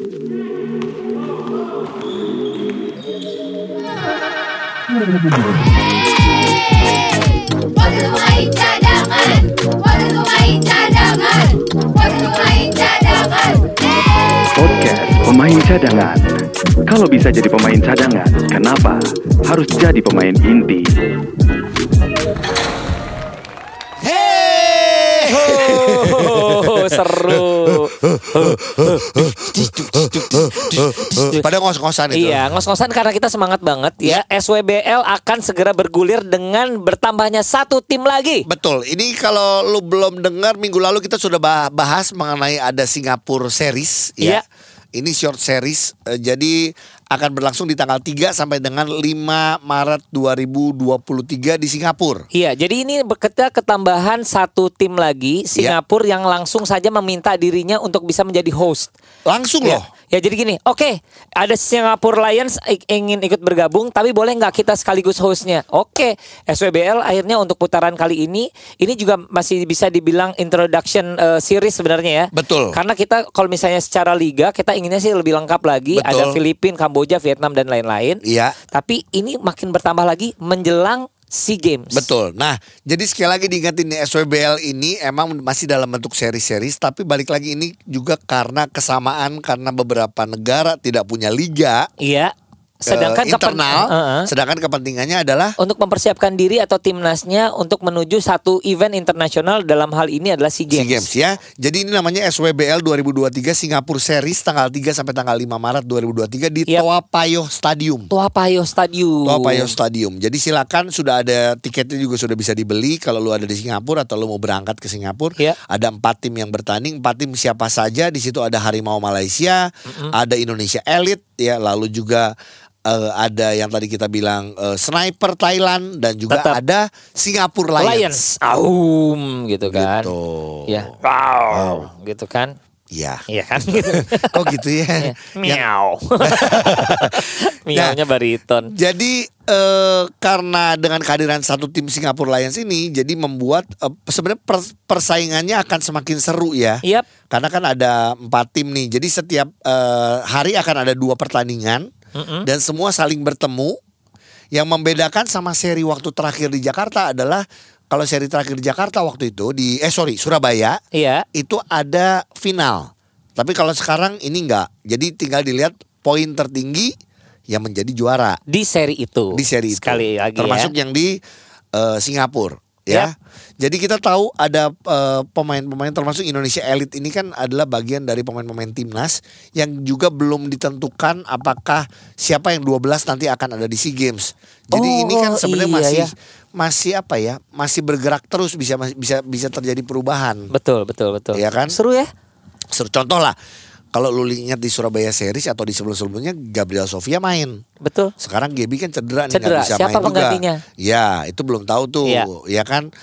Waktu main cadangan, waktu main cadangan, waktu main cadangan. Podcast Pemain Cadangan. Kalau bisa jadi pemain cadangan, kenapa harus jadi pemain inti? Hey, ho, seru. Pada ngos-ngosan itu. Iya, ngos-ngosan karena kita semangat banget ya. SWBL akan segera bergulir dengan bertambahnya satu tim lagi. Betul. Ini kalau lu belum dengar minggu lalu kita sudah bah- bahas mengenai ada Singapura series Iya. ya. Ini short series. eh, jadi akan berlangsung di tanggal 3 sampai dengan 5 Maret 2023 di Singapura. Iya, jadi ini kita ketambahan satu tim lagi Singapura yang langsung saja meminta dirinya untuk bisa menjadi host. Langsung Ya, loh. ya jadi gini, oke, ada Singapura Lions ingin ikut bergabung, tapi boleh nggak kita sekaligus hostnya? Oke, SWBL akhirnya untuk putaran kali ini, ini juga masih bisa dibilang introduction eh, series sebenarnya ya. Betul. Karena kita kalau misalnya secara liga, kita inginnya sih lebih lengkap lagi. Betul. Ada Filipina, Kamboja, Vietnam dan lain-lain. Iya. Tapi ini makin bertambah lagi menjelang SEA Games. Betul. Nah, jadi sekali lagi diingetin nih SWBL ini emang masih dalam bentuk seri-seris tapi balik lagi ini juga karena kesamaan karena beberapa negara tidak punya liga Iya. Eh, Sedangkan kepen- internal, Heeh. sedangkan kepentingannya adalah untuk mempersiapkan diri atau timnasnya untuk menuju satu event internasional dalam hal ini adalah SEA SEA Games. Games ya. Jadi ini namanya SWBL 2023 Singapura Series tanggal 3 sampai tanggal 5 Maret 2023 di Yap. Toa Payoh Stadium. Tua Payoh Stadium. Toa Payoh Stadium. Jadi silakan sudah ada tiketnya juga sudah bisa dibeli kalau lu ada di Singapura atau lu mau berangkat ke Singapura. Iya. Ada empat tim yang bertanding, empat tim siapa saja. Di situ ada Harimau Malaysia, ada Indonesia Elite ya, lalu juga eh, ada yang tadi kita bilang eh, Sniper Thailand dan juga Tetap. ada Singapura Lions. Lions. Aum gitu kan. Gitu. Ya. Wow. Gitu kan. Iya. Iya kan gitu. Kok gitu ya? Yang- Miau. Miaunya bariton. Jadi eh, karena dengan kehadiran satu tim Singapura Lions ini, jadi membuat eh, sebenarnya per- persaingannya akan semakin seru ya. Yap. Karena kan ada empat tim nih, jadi setiap eh, hari akan ada dua pertandingan dan semua saling bertemu. Yang membedakan sama seri waktu terakhir di Jakarta adalah kalau seri terakhir di Jakarta waktu itu di eh sorry Surabaya Iya. itu ada final. Tapi kalau sekarang ini enggak. Jadi tinggal dilihat poin tertinggi yang menjadi juara Di seri itu. di seri itu. Sekali lagi Termasuk ya. yang di eh, Singapura ya. Jadi kita tahu ada eh, pemain-pemain termasuk Indonesia Elite ini kan adalah bagian dari pemain-pemain timnas yang juga belum ditentukan apakah siapa yang 12 nanti akan ada di SEA Games. Jadi Oh, ini kan sebenarnya iya masih ya. masih apa ya? Masih bergerak terus bisa bisa bisa terjadi perubahan. Betul, betul, betul. Iya kan? Seru ya? Seru contoh lah. Kalau lu ingat di Surabaya Series atau di sebelum-sebelumnya Gabriel Sofia main. Betul. Sekarang Gaby kan cedera nih Cedera. nggak bisa Siapa main penggantinya? juga. Ya, itu belum tahu tuh, Iya. ya kan.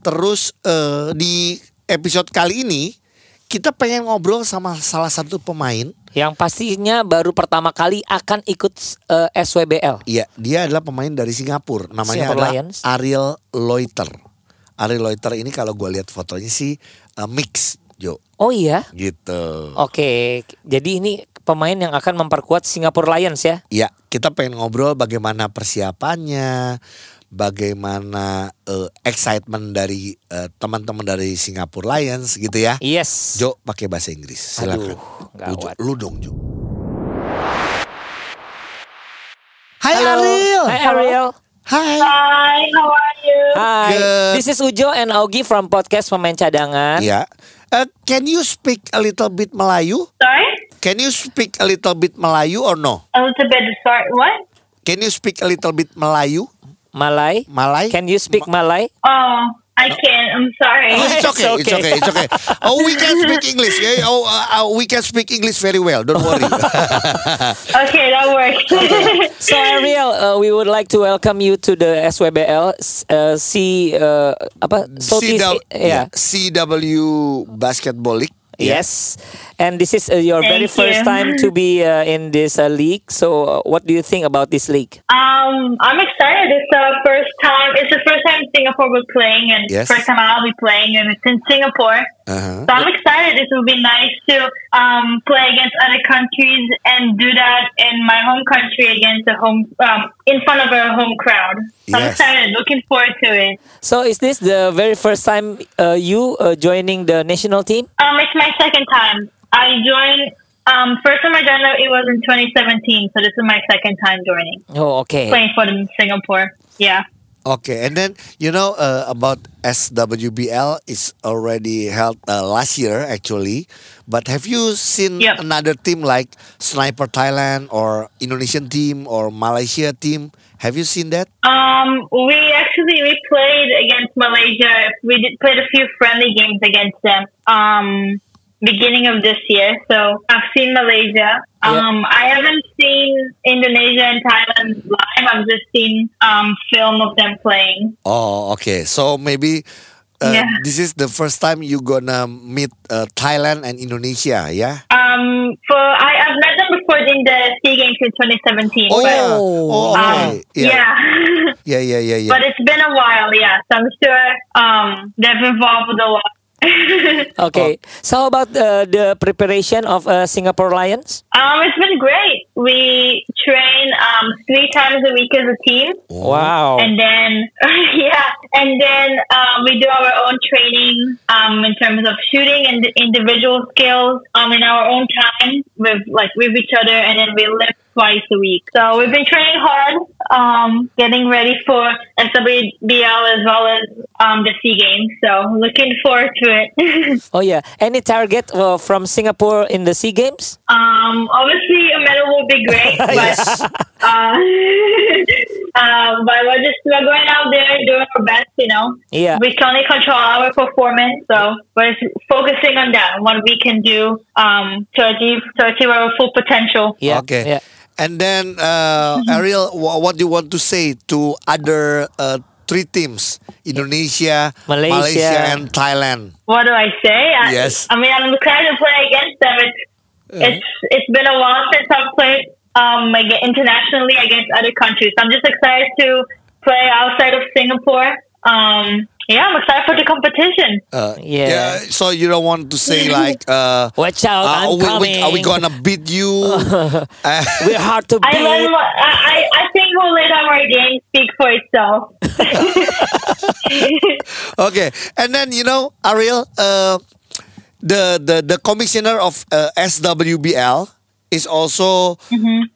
Terus eh, di episode kali ini kita pengen ngobrol sama salah satu pemain. Yang pastinya baru pertama kali akan ikut eh, SWBL. Iya, dia adalah pemain dari Singapura. Namanya Singapore adalah Lions. Ariel Loiter. Ariel Loiter ini kalau gue lihat fotonya sih eh, mix, Jo. Oh iya. Gitu. Oke, jadi ini pemain yang akan memperkuat Singapore Lions ya. Ya, kita pengen ngobrol bagaimana persiapannya, bagaimana eh, excitement dari eh, teman-teman dari Singapore Lions gitu ya. Yes. Jo pakai bahasa Inggris, silakan. Aduh, Lu, dong Jo. Hai Halo. Ariel. Hai Ariel. Hai. Hi, how are you? Hai. Good. This is Ujo and Augie from podcast Pemain Cadangan. Ya. Eh, can you speak a little bit Melayu? Sorry? Can you speak a little bit Melayu or no? A little bit, sorry, what? Can you speak a little bit Melayu? Malay. Malay? Can you speak Malay? Oh, I can't, I'm sorry. Oh, it's It's okay, it's okay. okay, it's okay. Oh, we can speak English. Yeah? Oh, uh, uh, we can speak English very well. Don't worry. okay, that works. So Ariel, uh, we would like to welcome you to the SWBL uh, C uh, apa Southeast CW, yeah. yeah, CW Basketball League. Yes, and this is uh, your very first you. time to be uh, in this uh, league. So, uh, what do you think about this league? um, I'm excited. It's the first time, it's the first time Singapore will be playing and Yes. first time I'll be playing and it's in Singapore. Uh-huh. So I'm excited. It will be nice to um, play against other countries and do that in my home country against a home um, in front of a home crowd. So I'm excited. Looking forward to it. So is this the very first time uh, you uh, joining the national team? Um, it's my second time. I joined. Um, first time I joined, it was in 2017. So this is my second time joining, Oh, okay. playing for the Singapore. Yeah. Okay, and then you know uh, about SWBL is already held uh, last year actually, but have you seen Yep. another team like Sniper Thailand or Indonesian team or Malaysia team? Have you seen that? Um, we actually we played against Malaysia. We did played a few friendly games against them. Um, beginning of this year. So I've seen Malaysia. Um, I haven't seen Indonesia and Thailand live. I've just seen um film of them playing. Oh, okay. So maybe uh, Yeah. this is the first time you gonna meet uh, Thailand and Indonesia, yeah? Um, for I, I've met them before in the Sea Games in 2017. Oh but, yeah. Oh Um, okay. yeah. yeah. Yeah, yeah, yeah, yeah. but it's been a while. Yeah, so I'm sure um they've evolved a lot. Okay. So how about uh, the preparation of uh, Singapore Lions? Um, it's been great. We train um, three times a week as a team, Wow. and then yeah, and then um, we do our own training um, in terms of shooting and individual skills um, in our own time with like with each other, and then we lift twice a week. So we've been training hard, um, getting ready for SWBL as well as um, the Sea Games. So looking forward to it. Oh yeah. Any target uh, from Singapore in the Sea Games? Um, obviously, a medal would be great, but uh, um, but we're just we're going out there doing our best, you know. Yeah. We can only control our performance, so we're just focusing on that, what we can do um, to achieve to achieve our full potential. Yeah. Okay. Yeah. And then, uh, Ariel, what do you want to say to other uh, three teams? Indonesia, Malaysia. and Thailand. What do I say? I, Yes. I mean, I'm excited to play against them. It's it's it's been a while since I've played um internationally against other countries. I'm just excited to play outside of Singapore. Um, yeah, I'm excited for the competition. Uh, Yeah. So you don't want to say like, uh, Watch out, uh, I'm we, we, coming. are we gonna beat you? Uh, We're hard to beat. let, I I I think we'll let our game speak for itself. okay, and then you know, Ariel, uh, the the the commissioner of uh, SWBL is also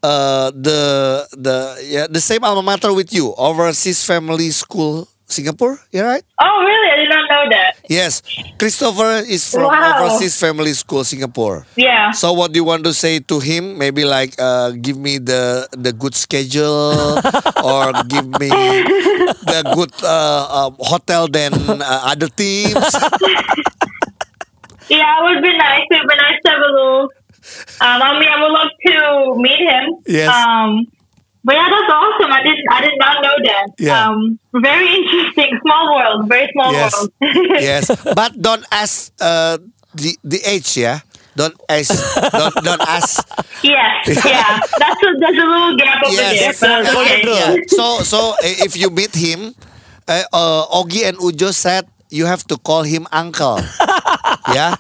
uh, the the yeah the same alma mater with you, Overseas Family School Singapore. You right? oh, really? I did not know that. Yes, Christopher is from Wow. Overseas Family School Singapore. Yeah. So what do you want to say to him? Maybe like uh, give me the the good schedule or give me the good uh, uh, hotel than uh, other teams. Yeah, it would be nice. It would be nice to have a little. Um, I mean, I would love to meet him. Yes. Um, but yeah, that's awesome. I didn't. I did not know that. Yeah. Um, very interesting. Small world. Very small Yes. world. yes, but don't ask uh, the the age, yeah. Don't ask. don't don't ask. yes. Yeah. That's a, there's a little gap over Yes. there. But okay. yeah. So so if you meet him, uh, uh, Ogi and Ujo said you have to call him uncle. yeah.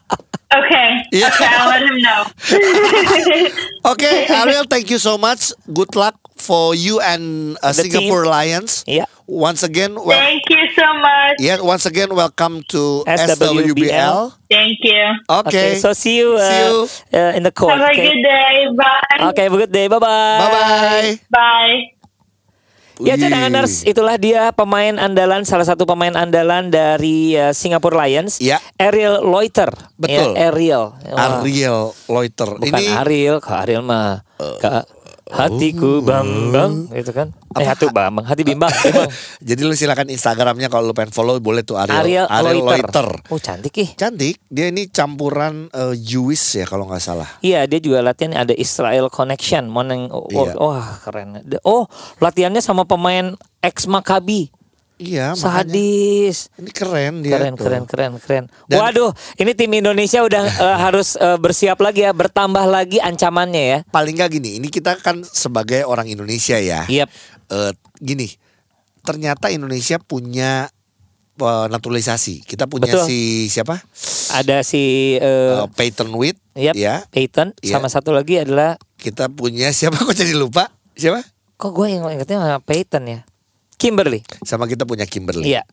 Okay. Yeah. Okay. I'll let him know. Okay, Ariel, thank you so much. Good luck for you and uh, Singapore Lions. Yeah. Once again, well, Thank you so much. yeah, once again, welcome to SWBL. SWBL. Thank you. Okay. So see you, uh, See you. Uh, in the court. Have a okay? good day. Bye. Okay, have a good day. Bye bye. Bye bye. Bye. Ya cadanganers, itulah dia pemain andalan salah satu pemain andalan dari uh, Singapore Lions, Ya. Ariel Loiter. Betul. Ya, Ariel. Wah, Ariel Loiter. Bukan Ini Ariel, Ariel mah Kak, hatiku bambang gitu kan. Eh hati bambang, hati bimbang. bimbang. jadi lu silakan Instagramnya kalau lu pengen follow boleh tuh Ariel. Ariel, Loiter. Loiter. Oh cantik ih. Cantik. Dia ini campuran eh, Jewish ya kalau nggak salah. Iya dia juga latihan ada Israel Connection Moneng oh, Iya. wah keren Oh latihannya sama pemain ex Maccabi Iya. Sadis Ini keren dia. Keren tuh. keren keren keren Dan- Waduh ini tim Indonesia udah eh, harus eh, bersiap lagi ya Bertambah lagi ancamannya ya Paling nggak gini, ini kita kan sebagai orang Indonesia ya. Yep eh, gini, ternyata Indonesia punya eh, naturalisasi. Kita punya Betul. si siapa? Ada si eh, Eh, Peyton Witt, yep, ya. Peyton Iya. sama satu lagi adalah Kita punya siapa kok jadi lupa? Siapa? kok gue yang ingetnya Peyton ya. Kimberly. Sama kita punya Kimberly. Iya.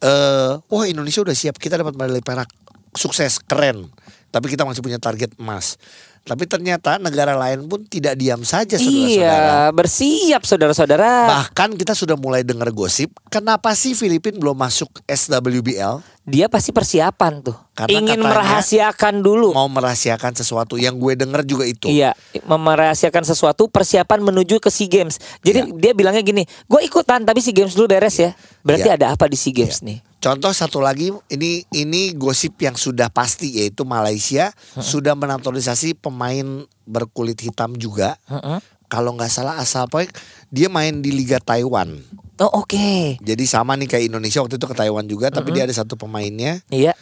eh wah Indonesia udah siap kita dapat medali perak sukses keren tapi kita masih punya target emas tapi ternyata negara lain pun tidak diam saja saudara-saudara Iya, bersiap saudara-saudara. bahkan kita sudah mulai dengar gosip kenapa sih Filipina belum masuk SWBL Dia pasti persiapan tuh. Karena Ingin merahasiakan dulu. mau merahasiakan sesuatu yang gue dengar juga itu Iya, merahasiakan sesuatu persiapan menuju ke SEA Games. Jadi dia bilangnya gini, gue ikutan tapi SEA Games dulu beres ya. Berarti Iya. ada apa di SEA Games nih? Contoh satu lagi ini ini gosip yang sudah pasti yaitu Malaysia sudah menaturalisasi pemain berkulit hitam juga. Heeh. Kalau nggak salah asal poin dia main di Liga Taiwan. Oh oke. Jadi sama nih kayak Indonesia waktu itu ke Taiwan juga, tapi dia ada satu pemainnya. Iya.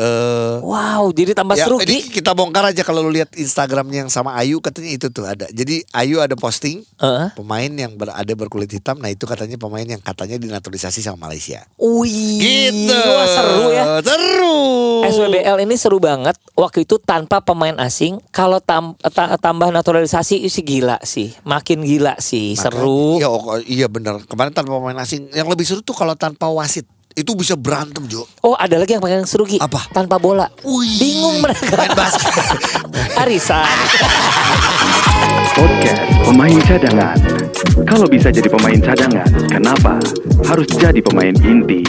Eh Wow, jadi tambah ya, seru ini Gi. kita bongkar aja kalau lu lihat Instagramnya yang sama Ayu katanya itu tuh ada. Jadi Ayu ada posting Heeh. pemain yang berada berkulit hitam. Nah itu katanya pemain yang katanya dinaturalisasi sama Malaysia. Wih, Gitu. wah, seru ya. Seru. SWBL ini seru banget. Waktu itu tanpa pemain asing, kalau tam- ta- tambah naturalisasi sih gila sih, makin gila sih, Makanya- seru. Iya, oh, iya bener. Kemarin tanpa pemain asing. Yang lebih seru tuh kalau tanpa wasit. Itu bisa berantem Jo. Oh ada lagi yang paling seru Gi. Apa? Tanpa bola. Wih, Bingung mereka. Main basket. Arisan. Podcast pemain cadangan. Kalau bisa jadi pemain cadangan, kenapa harus jadi pemain inti?